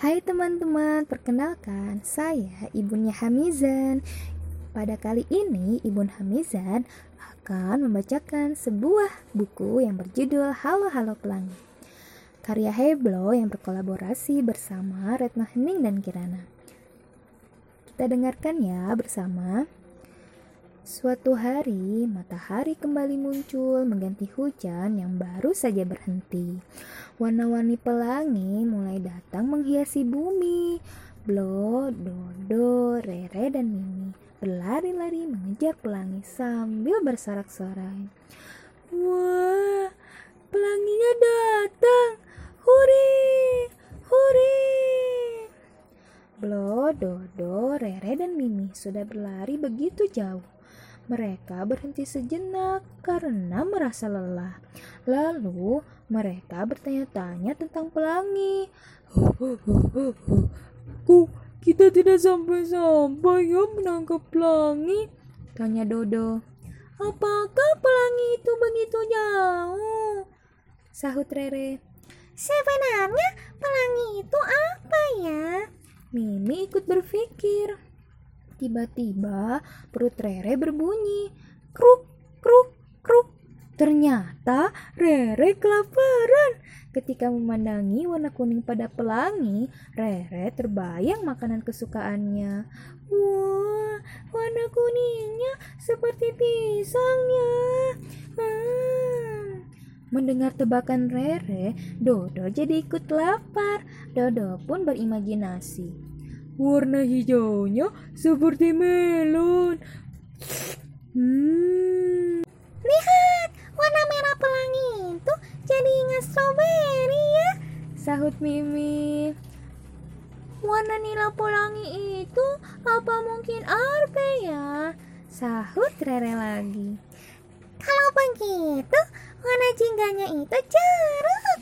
Hai teman-teman, perkenalkan saya Ibunya Hamizan. Pada kali ini Ibun Hamizan akan membacakan sebuah buku yang berjudul Halo Halo Pelangi. Karya Heblo yang berkolaborasi bersama Retno Hening dan Kirana. Kita dengarkan ya bersama. Suatu hari, matahari kembali muncul mengganti hujan yang baru saja berhenti. Warna-warni pelangi mulai datang menghiasi bumi. Blo, Dodo, Rere, dan Mimi berlari-lari mengejar pelangi sambil bersorak-sorai. Wah, pelanginya datang! Huri! Huri! Blo, Dodo, Rere, dan Mimi sudah berlari begitu jauh. Mereka berhenti sejenak karena merasa lelah. Lalu mereka bertanya-tanya tentang pelangi. Kok kita tidak sampai-sampai ya menangkap pelangi? Tanya Dodo. Apakah pelangi itu begitu jauh? Sahut Rere. Sebenarnya pelangi itu apa ya? Mimi ikut berpikir. Tiba-tiba perut Rere berbunyi. Kruk, kruk, kruk. Ternyata Rere kelaparan. Ketika memandangi warna kuning pada pelangi, Rere terbayang makanan kesukaannya. Wah, warna kuningnya seperti pisangnya. Hmm. Mendengar tebakan Rere, Dodo jadi ikut lapar. Dodo pun berimajinasi. Warna hijaunya seperti melon. Hmm. Lihat, warna merah pelangi itu jadi ingat stroberi ya. Sahut Mimi. Warna nila pelangi itu apa mungkin arpe ya? Sahut Rere lagi. Kalau begitu, warna jingganya itu jeruk.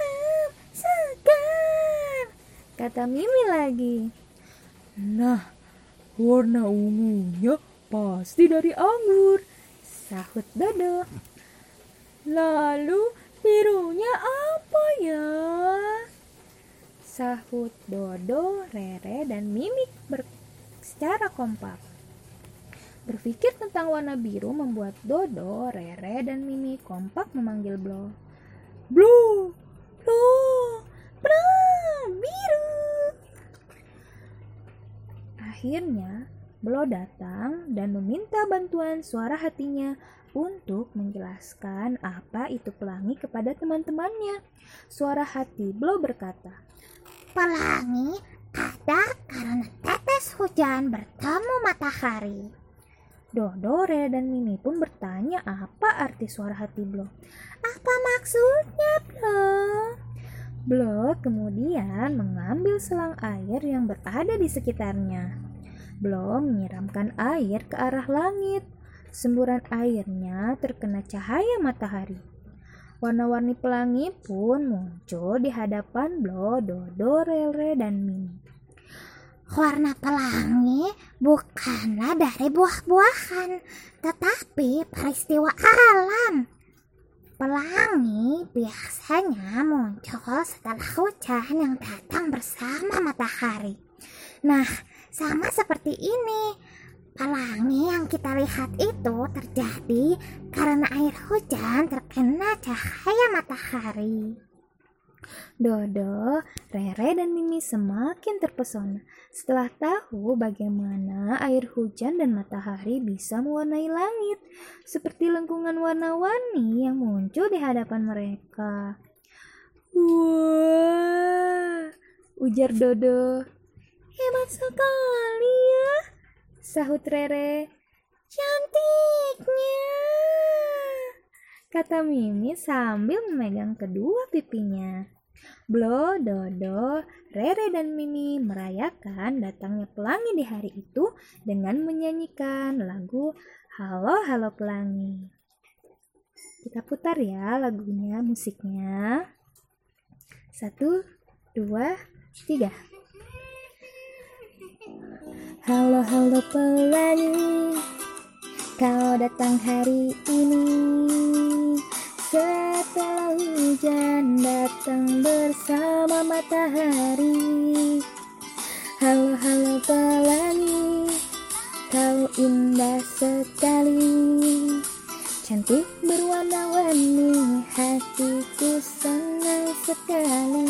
Hmm, segar. Kata Mimi lagi. Nah, warna ungunya pasti dari anggur, sahut Dodo. Lalu birunya apa ya? Sahut Dodo, Rere, dan Mimi ber secara kompak. Berpikir tentang warna biru membuat Dodo, Rere, dan Mimi kompak memanggil. Blo, Blo, Blo, biru. Akhirnya, Blo datang dan meminta bantuan suara hatinya untuk menjelaskan apa itu pelangi kepada teman-temannya. Suara hati Blo berkata, Pelangi ada karena tetes hujan bertemu matahari. Dodo, Re, dan Mimi pun bertanya apa arti suara hati Blo. Apa maksudnya, Blo? Blo kemudian mengambil selang air yang berada di sekitarnya belum menyiramkan air ke arah langit. Semburan airnya terkena cahaya matahari. Warna-warni pelangi pun muncul di hadapan Blo, Dodo, Rere, dan Mimi. Warna pelangi bukanlah dari buah-buahan, tetapi peristiwa alam. Pelangi biasanya muncul setelah hujan yang datang bersama matahari. Nah, sama seperti ini. Pelangi yang kita lihat itu terjadi karena air hujan terkena cahaya matahari. Dodo, Rere, dan Mimi semakin terpesona setelah tahu bagaimana air hujan dan matahari bisa mewarnai langit, seperti lengkungan warna-warni yang muncul di hadapan mereka. Wah, ujar Dodo. Hebat sekali ya, sahut Rere. Cantiknya, kata Mimi sambil memegang kedua pipinya. Blo, Dodo, Rere, dan Mimi merayakan datangnya pelangi di hari itu dengan menyanyikan lagu Halo Halo Pelangi. Kita putar ya lagunya, musiknya. Satu, dua, tiga. Halo halo pelangi. Kau datang hari ini. Setelah hujan datang bersama matahari. Halo halo pelangi. Kau indah sekali. Cantik berwarna-warni Hatiku senang sekali.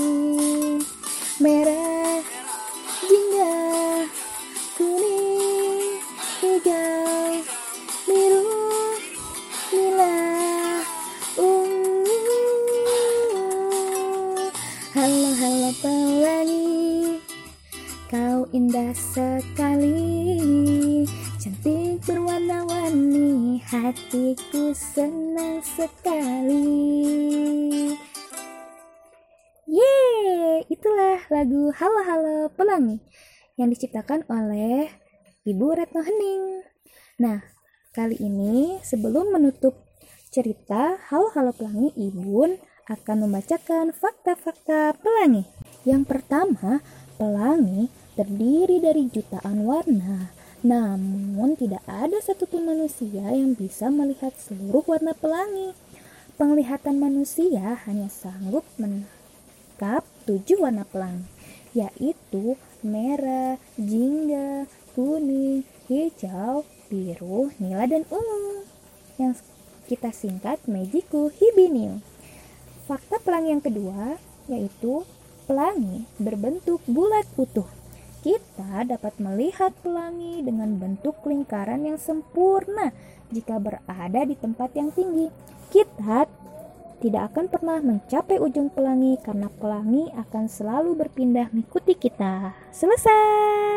Merah, jingga, indah sekali Cantik berwarna-warni Hatiku senang sekali Yeay, itulah lagu Halo Halo Pelangi yang diciptakan oleh Ibu Retno Hening. Nah, kali ini sebelum menutup cerita Halo Halo Pelangi, Ibu akan membacakan fakta-fakta pelangi. Yang pertama, pelangi terdiri dari jutaan warna. Namun tidak ada satupun manusia yang bisa melihat seluruh warna pelangi. Penglihatan manusia hanya sanggup men menangkap tujuh warna pelangi, yaitu merah, jingga, kuning, hijau, biru, nila, dan ungu. Yang kita singkat Magiku Hibiniu. Fakta pelangi yang kedua yaitu pelangi berbentuk bulat utuh. Kita dapat melihat pelangi dengan bentuk lingkaran yang sempurna jika berada di tempat yang tinggi. Kita tidak akan pernah mencapai ujung pelangi karena pelangi akan selalu berpindah mengikuti kita. Selesai.